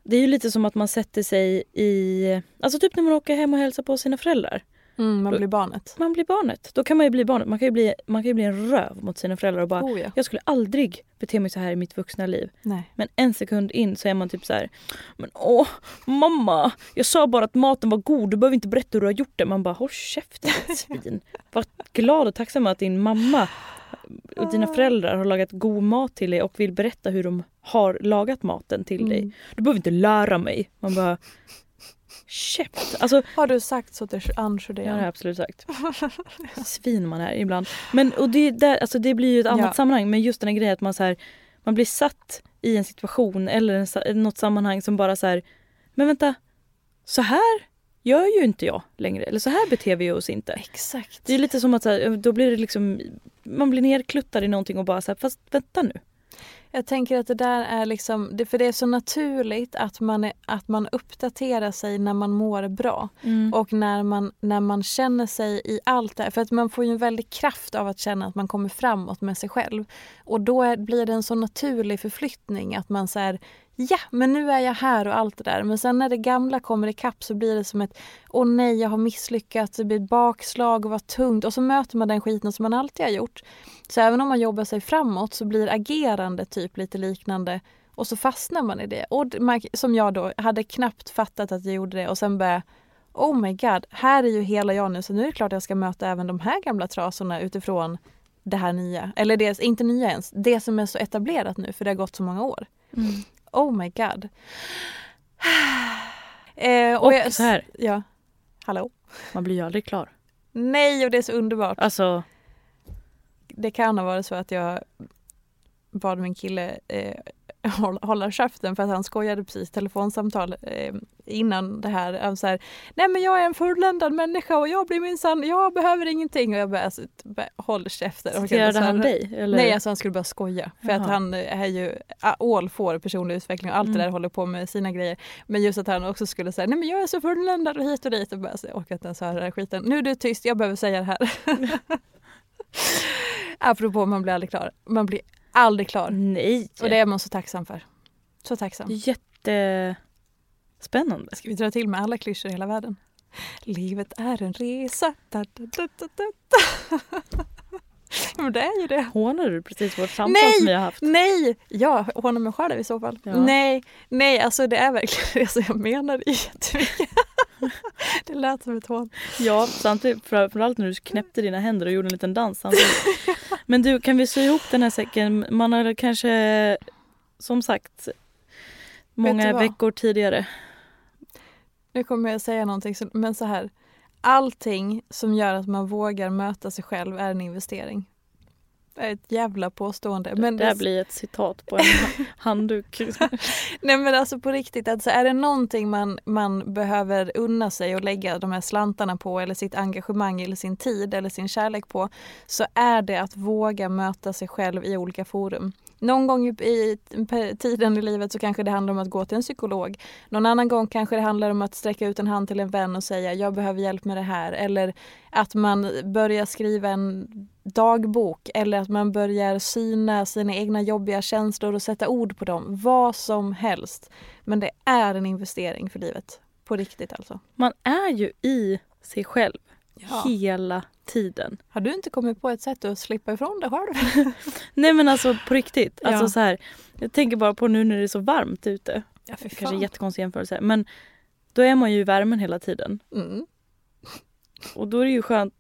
det är ju lite som att man sätter sig i, alltså typ när man åker hem och hälsar på sina föräldrar. mm, man blir barnet. Man blir barnet. Då kan man ju bli barnet. Man kan ju bli, man kan ju bli en röv mot sina föräldrar och bara Oh, ja. jag skulle aldrig bete mig så här i mitt vuxna liv. Nej. Men en sekund in så är man typ så här. Men åh, mamma! Jag sa bara att maten var god, du behöver inte berätta hur du har gjort det. Man bara, håll käften svin. Var glad och tacksam att din mamma och dina föräldrar har lagat god mat till dig och vill berätta hur de har lagat maten till dig. Mm. Du behöver inte lära mig. Man bara, käft. Alltså, Har du sagt så till Ange det har jag absolut sagt. Svin man är ibland. Men och det, där, alltså det blir ju ett annat Ja. sammanhang. Men just den här grejen att man, så här, man blir satt i en situation eller en, något sammanhang som bara så här, men vänta, så här gör ju inte jag längre. Eller så här beter vi oss inte. Exakt. Det är lite som att så här, då blir det liksom, man blir nerkluttad i någonting och bara så här, fast vänta nu. Jag tänker att det där är liksom, för det är så naturligt att man, är, att man uppdaterar sig när man mår bra. Och när man, när man känner sig i allt det här. För att man får ju en väldig kraft av att känna att man kommer framåt med sig själv. Och då är, blir det en så naturlig förflyttning att man säger ja, men nu är jag här och allt det där. Men sen när det gamla kommer ikapp så blir det som ett åh nej, jag har misslyckats, det blir bakslag och vad tungt. Och så möter man den skiten som man alltid har gjort. Så även om man jobbar sig framåt så blir agerande typ lite liknande och så fastnar man i det. Och man, som jag då hade knappt fattat att jag gjorde det och sen började Oh my god, här är ju hela jag nu så nu är det klart jag ska möta även de här gamla trasorna utifrån det här nya. Eller det, inte nya ens, det som är så etablerat nu för det har gått så många år. Mm. Oh my god. Eh, Och jag- så här. Ja. Hallå? Man blir ju aldrig klar. Nej, och det är så underbart. Alltså, det kan ha varit så att jag bad min kille eh, hålla, käften för att han skojade precis telefonsamtal eh, innan det här. Så här, Nej men jag är en fulländad människa och jag blir minsann, jag behöver ingenting. Och jag bara, alltså, håll käften. Citerade så här- han dig? Eller? Nej, alltså han skulle bara skoja. För att Jaha. han är ju, all får personlig utveckling och allt Mm. det där håller på med sina grejer. Men just att han också skulle säga, nej men jag är så fulländad och hit och dit. Och bara, så jag orkar inte ens höra den här skiten. Nu är du tyst, jag behöver säga det här. Apropå man blir aldrig klar. Man blir aldrig klar. Nej! Och det är man så tacksam för. Så tacksam. Jättespännande. Ska vi dra till med alla klyschor i hela världen? Livet är en resa. Da, da, da, men det är ju det. Hånar du precis vårt samtal Nej! som vi har haft? Nej, ja, honom mig själv i så fall. Ja. Nej, nej, alltså det är verkligen det som jag menar det jättemycket. det lät som ett hån. Ja, samtidigt framförallt när du knäppte dina händer och gjorde en liten dans. Men du, kan vi sy ihop den här säcken? Man har kanske, som sagt, många veckor tidigare. Nu kommer jag säga någonting, men så här. Allting som gör att man vågar möta sig själv är en investering. Det är ett jävla påstående. Men det här blir ett citat på en handduk. Nej men alltså på riktigt, alltså är det någonting man, man behöver unna sig och lägga de här slantarna på eller sitt engagemang eller sin tid eller sin kärlek på så är det att våga möta sig själv i olika forum. Någon gång i tiden i livet så kanske det handlar om att gå till en psykolog. Någon annan gång kanske det handlar om att sträcka ut en hand till en vän och säga jag behöver hjälp med det här. Eller att man börjar skriva en dagbok eller att man börjar syna sina egna jobbiga känslor och sätta ord på dem. Vad som helst. Men det är en investering för livet. På riktigt alltså. Man är ju i sig själv Ja. hela tiden. Har du inte kommit på ett sätt att slippa ifrån det själv? Nej men alltså på riktigt. Alltså Ja. så här, jag tänker bara på nu när det är så varmt ute. Ja, för Kanske en jättekonstig jämförelse. Men då är man ju i värmen hela tiden. Mm. Och då är det ju skönt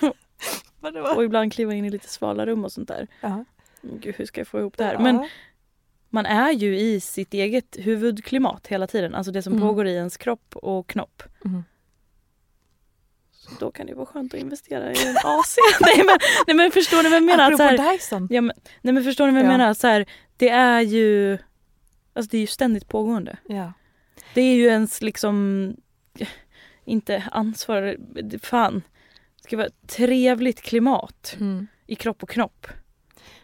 att ibland kliva in i lite svala rum och sånt där. Ja. Gud hur ska jag få ihop det här? Men Ja. man är ju i sitt eget huvudklimat hela tiden. Alltså det som Mm. pågår i ens kropp och knopp. Mm. Då kan det vara skönt att investera i en AC. nej, men, nej men förstår ni vad jag menar? Att Så Apropå här, Dyson. ja, men, nej men förstår ni vad jag Ja. menar? Så här, det är ju Alltså det är ju ständigt pågående. Ja. Det är ju ens liksom inte ansvar, fan. Det ska vara trevligt klimat Mm. i kropp och knopp.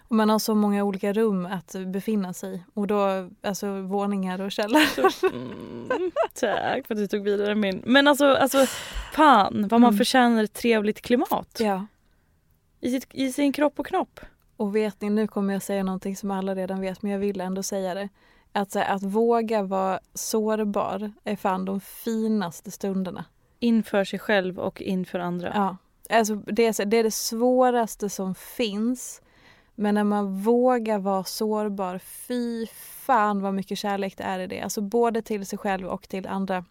Och man har så många olika rum att befinna sig i. Och då, alltså våningar och källare. Mm, tack för att du tog vidare min. Men alltså, alltså fan vad man Mm. förtjänar ett trevligt klimat. Ja. I, sitt, I sin kropp och knopp. Och vet ni, nu kommer jag säga någonting som alla redan vet men jag vill ändå säga det. Att, här, att våga vara sårbar är fan de finaste stunderna. Inför sig själv och inför andra. Ja. Alltså, det, är, det är det svåraste som finns. Men när man vågar vara sårbar, fy fan vad mycket kärlek det är i det. Alltså både till sig själv och till andra.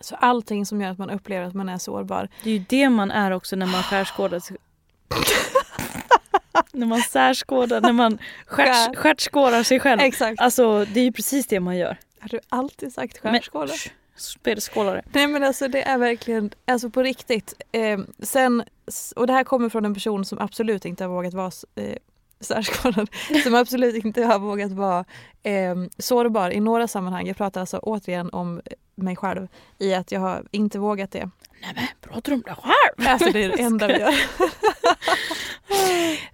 Så allting som gör att man upplever att man är sårbar. Det är ju det man är också när man skärskådar när man särskådar, när man stjärtskådar sig själv. Exakt. Alltså det är ju precis det man gör. Har du alltid sagt? Sh, Spelskålare. Nej men alltså det är verkligen, alltså på riktigt. Eh, sen, och det här kommer från en person som absolut inte har vågat vara eh, särskådad. Som absolut inte har vågat vara eh, sårbar i några sammanhang. Jag pratar alltså återigen om mig själv i att jag har inte vågat det. Nej men pratar du om dig själv? Alltså det är det enda vi gör.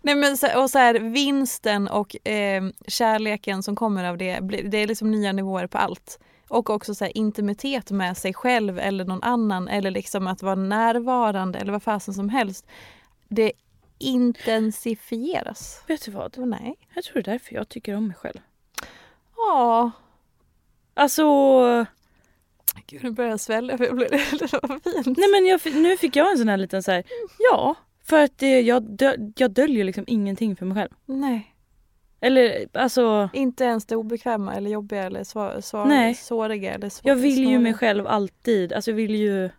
Nej men så, och så här, vinsten och eh, kärleken som kommer av det, det är liksom nya nivåer på allt. Och också så här, intimitet med sig själv eller någon annan eller liksom att vara närvarande eller vad fasen som helst. Det intensifieras. Vet du vad? Nej. Jag tror det är därför jag tycker om mig själv. Ja, Alltså, gud nu börjar jag svälja för jag blev det var fint. nej men jag, nu fick jag en sån här liten så här, ja. För att det, jag, dö, jag döljer liksom ingenting för mig själv. Nej, Eller alltså, inte ens det obekväma eller jobbiga eller svå, svå, Nej. såriga eller svå, jag vill ju mig själv alltid. Alltså jag vill ju,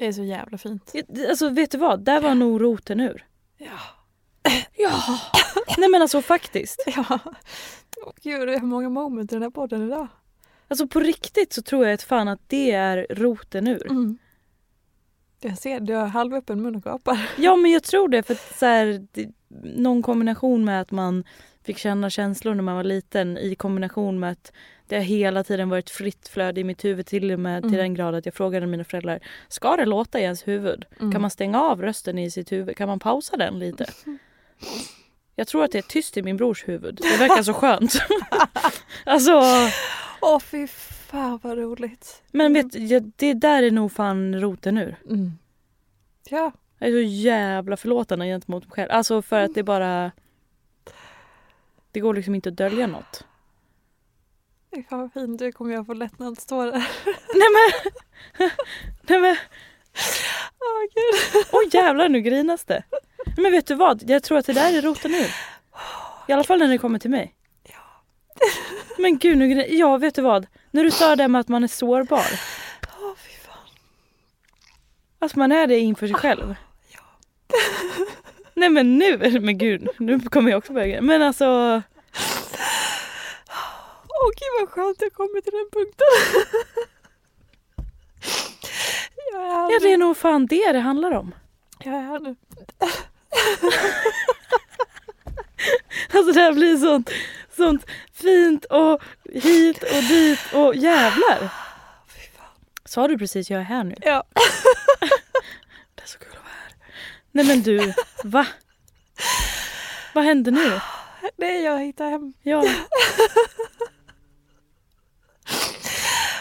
Det är så jävla fint. alltså vet du vad? Där var nog roten ur. Ja. Ja. Nej men alltså faktiskt. Ja. Gud, det är många moment i den här podden idag. Alltså på riktigt så tror jag att fan att det är roten ur. Mm. Jag ser, du har halvöppen mun och gapar. Ja men jag tror det för att så här, det, någon kombination med att man fick känna känslor när man var liten i kombination med att det har hela tiden varit fritt flöde i mitt huvud till och med Mm. till den grad att jag frågade mina föräldrar Ska det låta i ens huvud? Mm. Kan man stänga av rösten i sitt huvud? Kan man pausa den lite? Jag tror att det är tyst i min brors huvud. Det verkar så skönt. alltså, Åh fy fan vad roligt. men vet jag, det där är nog fan roten ur. Mm. Ja. Jag är så jävla förlåtande gentemot mig själv. Alltså för att det bara... Det går liksom inte att dölja något. Fy fan vad fint, du kommer jag få lättnadstårar. Nej men! Nej men! Åh gud. Oj jävlar nu grinas det. Men vet du vad? Jag tror att det där är roten ur. I alla fall när det kommer till mig. Men gud nu grinar Ja vet du vad? När du sa det med att man är sårbar. Åh fy fan. Att man är det inför sig själv. Nej men nu, men gud, nu kommer jag också börja. Men alltså, Åh gud vad skönt jag kommer till den punkten. jag är här ja det är nog fan det det handlar om. Jag är här nu. Alltså det här blir sånt, sånt fint och hit och dit och jävlar. Sa du precis jag är här nu? Ja. Det är så kul att vara här. Nej men du, va? Vad händer nu? Nej jag hittar hem. Ja.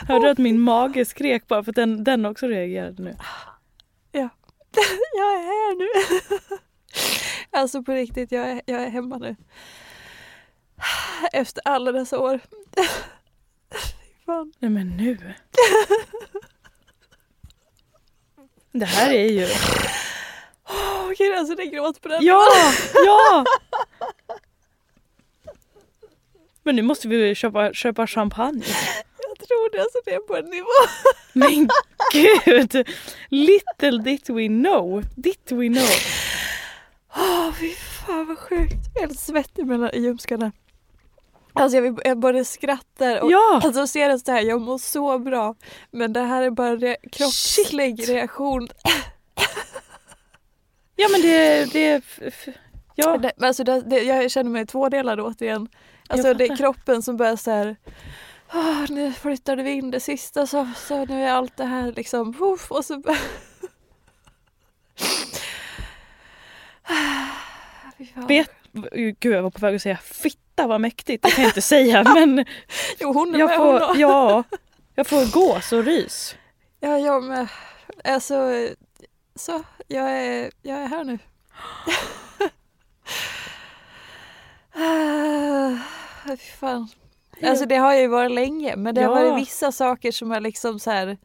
Hörde du att min mage skrek bara för att den, den också reagerade nu? Jag är här nu. alltså på riktigt, jag är, jag är hemma nu. Efter alla dessa år. Fan. Nej men nu. Det här är ju... Åh gud alltså det är gråt på den. Ja! Ja! Men nu måste vi köpa, köpa champagne. Jag tror det, alltså det är på en nivå. Men gud! Little did we know. Did we know. Åh fy fan vad sjukt. Jag är helt svettig mellan ljumskarna. Alltså jag, jag både skrattar och Ja! alltså ser det så här, jag mår så bra. Men det här är bara re- kroppslig Shit. reaktion. Ja men det... det ja. Det, alltså det, det, jag känner mig tvådelad återigen. Alltså det är kroppen som börjar så här. "Ah, nu flyttade vi in det sista så, så nu är allt det här liksom. Uff, och så. Vet, gud jag var på väg att säga fitta vad mäktigt. Det kan jag inte säga men Jo hon är jag med hon får, då. ja, jag får gås och rys. Ja jag med. Alltså så jag är, jag är här nu. Fy fan. Alltså det har jag ju varit länge men det har Ja. varit vissa saker som är liksom så här.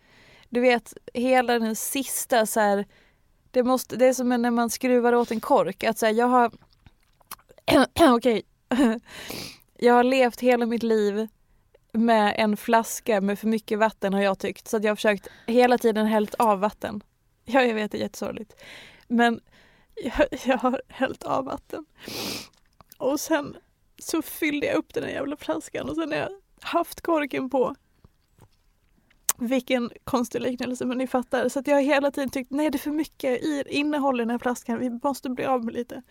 Du vet hela den sista så här. Det, måste, det är som när man skruvar åt en kork. Att så här, jag har Okej. jag har levt hela mitt liv med en flaska med för mycket vatten har jag tyckt. Så jag har försökt hela tiden hällt av vatten. Ja, jag vet det är jättesorgligt. Men jag, jag har hällt av vatten. Och sen så fyllde jag upp den här jävla flaskan och sen har jag haft korken på. Vilken konstig liknelse men ni fattar. Så att jag har hela tiden tyckt nej det är för mycket i, innehåll i den här flaskan. Vi måste bli av med lite.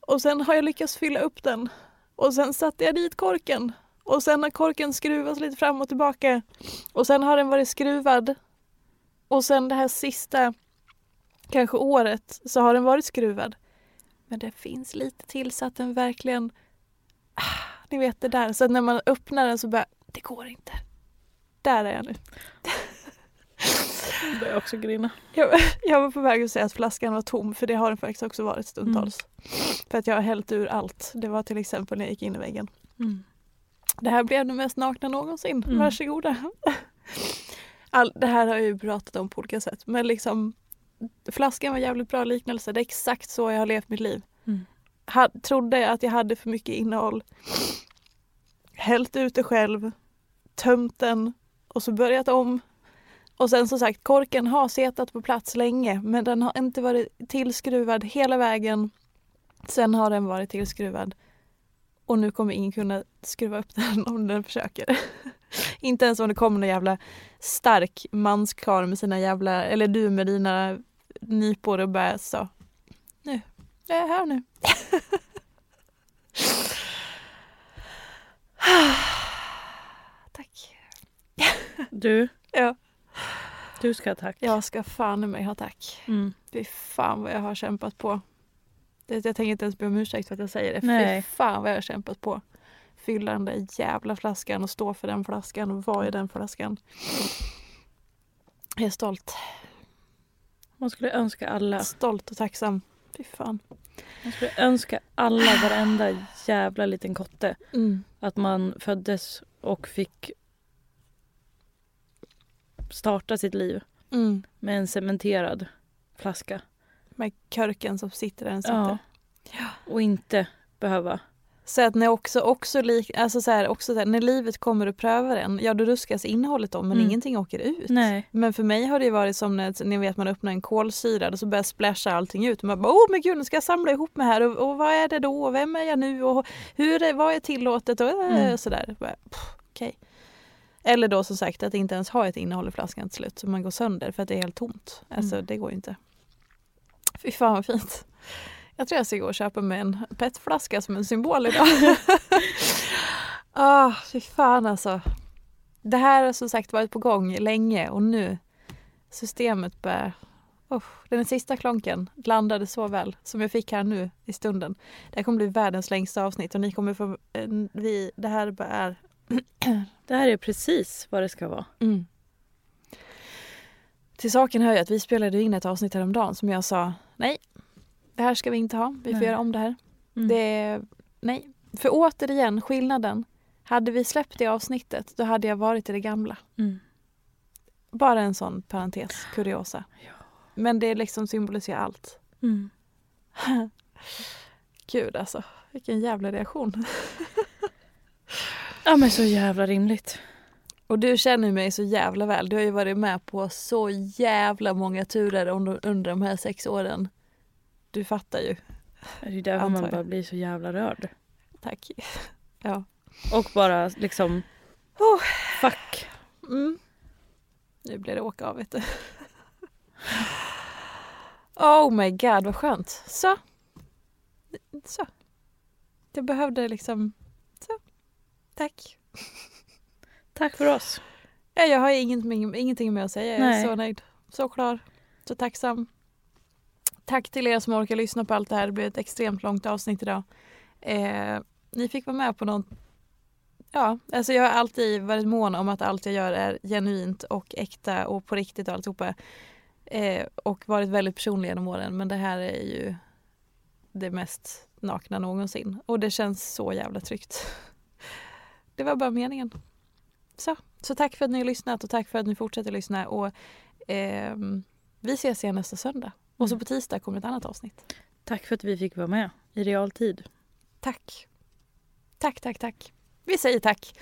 Och sen har jag lyckats fylla upp den. Och sen satte jag dit korken. Och sen har korken skruvats lite fram och tillbaka. Och sen har den varit skruvad. Och sen det här sista, kanske året, så har den varit skruvad. Men det finns lite till så att den verkligen, ah, ni vet det där. Så att när man öppnar den så bara, det går inte. Där är jag nu. Nu börjar jag också grina. Jag, jag var på väg att säga att flaskan var tom för det har den faktiskt också varit stundtals. För att jag har hällt ur allt. Det var till exempel när jag gick in i väggen. Mm. Det här blev det mest nakna någonsin. Mm. Varsågoda. All, det här har jag ju pratat om på olika sätt. Men liksom flaskan var jävligt bra liknelse. Det är exakt så jag har levt mitt liv. Mm. Ha, trodde att jag hade för mycket innehåll. Hällt ut det själv. Tömt den. Och så börjat om. Och sen som sagt, korken har setat på plats länge men den har inte varit tillskruvad hela vägen. Sen har den varit tillskruvad. Och nu kommer ingen kunna skruva upp den om den försöker. Inte ens om det kommer någon jävla stark manskar med sina jävla, eller du med dina nypor och bara så. Nu, jag är här nu. Tack. Du. Ja. Du ska ha tack. Jag ska fan i mig ha tack. Mm. Fy fan vad jag har kämpat på. Jag tänker inte ens be om ursäkt för att jag säger det. Nej. Fy fan vad jag har kämpat på. Fylla den där jävla flaskan och stå för den flaskan och vara i den flaskan. Jag är stolt. Man skulle önska alla, Stolt och tacksam. Fy fan. man skulle önska alla, varenda jävla liten kotte Mm. att man föddes och fick starta sitt liv Mm. med en cementerad flaska. Med körken som sitter där den sitter. Ja. Och inte behöva. Så att när också, också, lik, alltså så här, också så här, när livet kommer och prövar en, ja då ruskas innehållet om men Mm. ingenting åker ut. Nej. Men för mig har det ju varit som när ni vet man öppnar en kolsyrad och så börjar splasha allting ut. Och man bara, åh men gud nu ska jag samla ihop mig här och, och vad är det då och vem är jag nu och hur är, vad är tillåtet och äh, Mm. sådär. Okej. Eller då som sagt att inte ens ha ett innehåll i flaskan till slut så man går sönder för att det är helt tomt. Alltså Mm. det går ju inte. Fy fan vad fint. Jag tror jag ska gå och köpa mig en petflaska som en symbol idag. Ah, fy fan alltså. Det här har som sagt varit på gång länge och nu systemet börjar... Oh, den sista klonken landade så väl som jag fick här nu i stunden. Det här kommer bli världens längsta avsnitt och ni kommer få... eh, Vi, det här bara är... Det här är precis vad det ska vara. Mm. Till saken hör ju att vi spelade in ett avsnitt häromdagen som jag sa nej, det här ska vi inte ha. Vi får Nej. göra om det här. Mm. Det, nej. För återigen, skillnaden. Hade vi släppt det avsnittet, då hade jag varit i det gamla. Mm. Bara en sån parentes, kuriosa. Men det liksom symboliserar allt. Mm. Gud alltså, vilken jävla reaktion. Ja men så jävla rimligt. Och du känner mig så jävla väl. Du har ju varit med på så jävla många turer under, under de här sex åren. Du fattar ju. Det är därför Antar man bara blir så jävla rörd. Tack. Ja. Och bara liksom... Oh. Fuck. Mm. Nu blir det åka av vet du. Oh my god vad skönt. Så. Så. Jag behövde liksom. Så. Tack. Tack för oss. Ja, jag har ingenting, ingenting mer att säga. Jag är Nej. så nöjd. Så klar. Så tacksam. Tack till er som orkar lyssna på allt det här. Det blev ett extremt långt avsnitt idag. Eh, ni fick vara med på något Ja, alltså jag har alltid varit mån om att allt jag gör är genuint och äkta och på riktigt och alltihopa. Eh, och varit väldigt personlig genom åren men det här är ju det mest nakna någonsin. Och det känns så jävla tryggt. Det var bara meningen. Så, så tack för att ni har lyssnat och tack för att ni fortsätter lyssna. Och, eh, vi ses igen nästa söndag. Och så på tisdag kommer ett annat avsnitt. Tack för att vi fick vara med i realtid. Tack. Tack, tack, tack. Vi säger tack.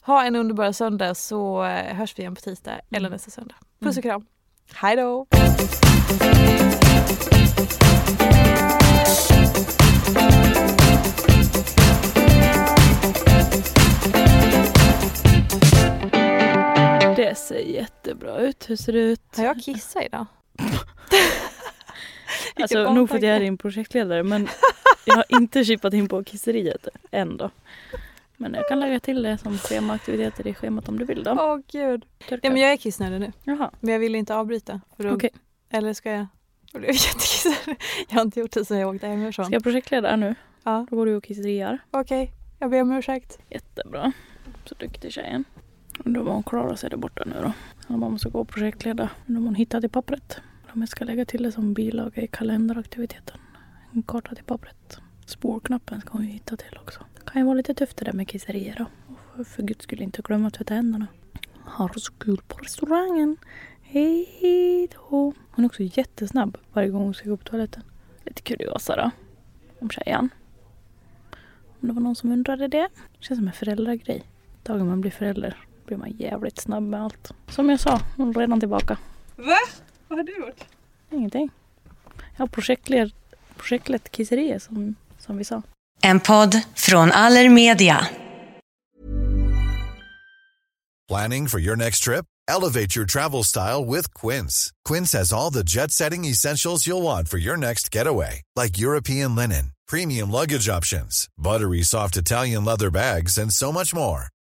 Ha en underbar söndag så eh, hörs vi igen på tisdag eller nästa söndag. Puss och kram. Hej då! Det ser jättebra ut. Hur ser det ut? Har jag kissat idag? Alltså nog för att jag är din projektledare men jag har inte chippat in på kisseriet än då. Men jag kan lägga till det som schemaaktiviteter i schemat om du vill då. Åh gud. Ja, men jag är kissnödig nu. Jaha, Men jag vill inte avbryta. För då, okej. Eller ska jag? Jag blev jättekissnödig. Jag har inte gjort det sedan jag åkte hemifrån. Ska jag projektleda nu? Ja, Då går du och kisseriar. okej. Jag ber om ursäkt. Jättebra. Så duktig tjejen. Undrar vad hon klarar sig där borta nu då. Om man måste gå och projektleda. Undrar om hon hittat i pappret. Om jag ska lägga till det som bilaga i kalenderaktiviteten. En karta till pappret. Spårknappen ska hon ju hitta till också. Det kan ju vara lite tufft det där med kisserier då. Och för, för guds skull inte glömma att tvätta händerna. Har så kul på restaurangen. Hej då. Hon är också jättesnabb varje gång hon ska gå på toaletten. Lite kuriosa då. Om tjejen. Om det var någon som undrade det. Känns som en föräldragrej. Dagen man blir förälder blir man jävligt snabb med allt. Som jag sa, hon är redan tillbaka. Va? Vad har du gjort? Ingenting. Jag har projektlett, projektlett kisseriet som, som vi sa. En podd från Allermedia. Planning for your next trip? Elevate your travel style with Quince. Quince has all the jet setting essentials you'll want for your next getaway, like European linen, premium luggage options, buttery soft Italian leather bags, and so much more.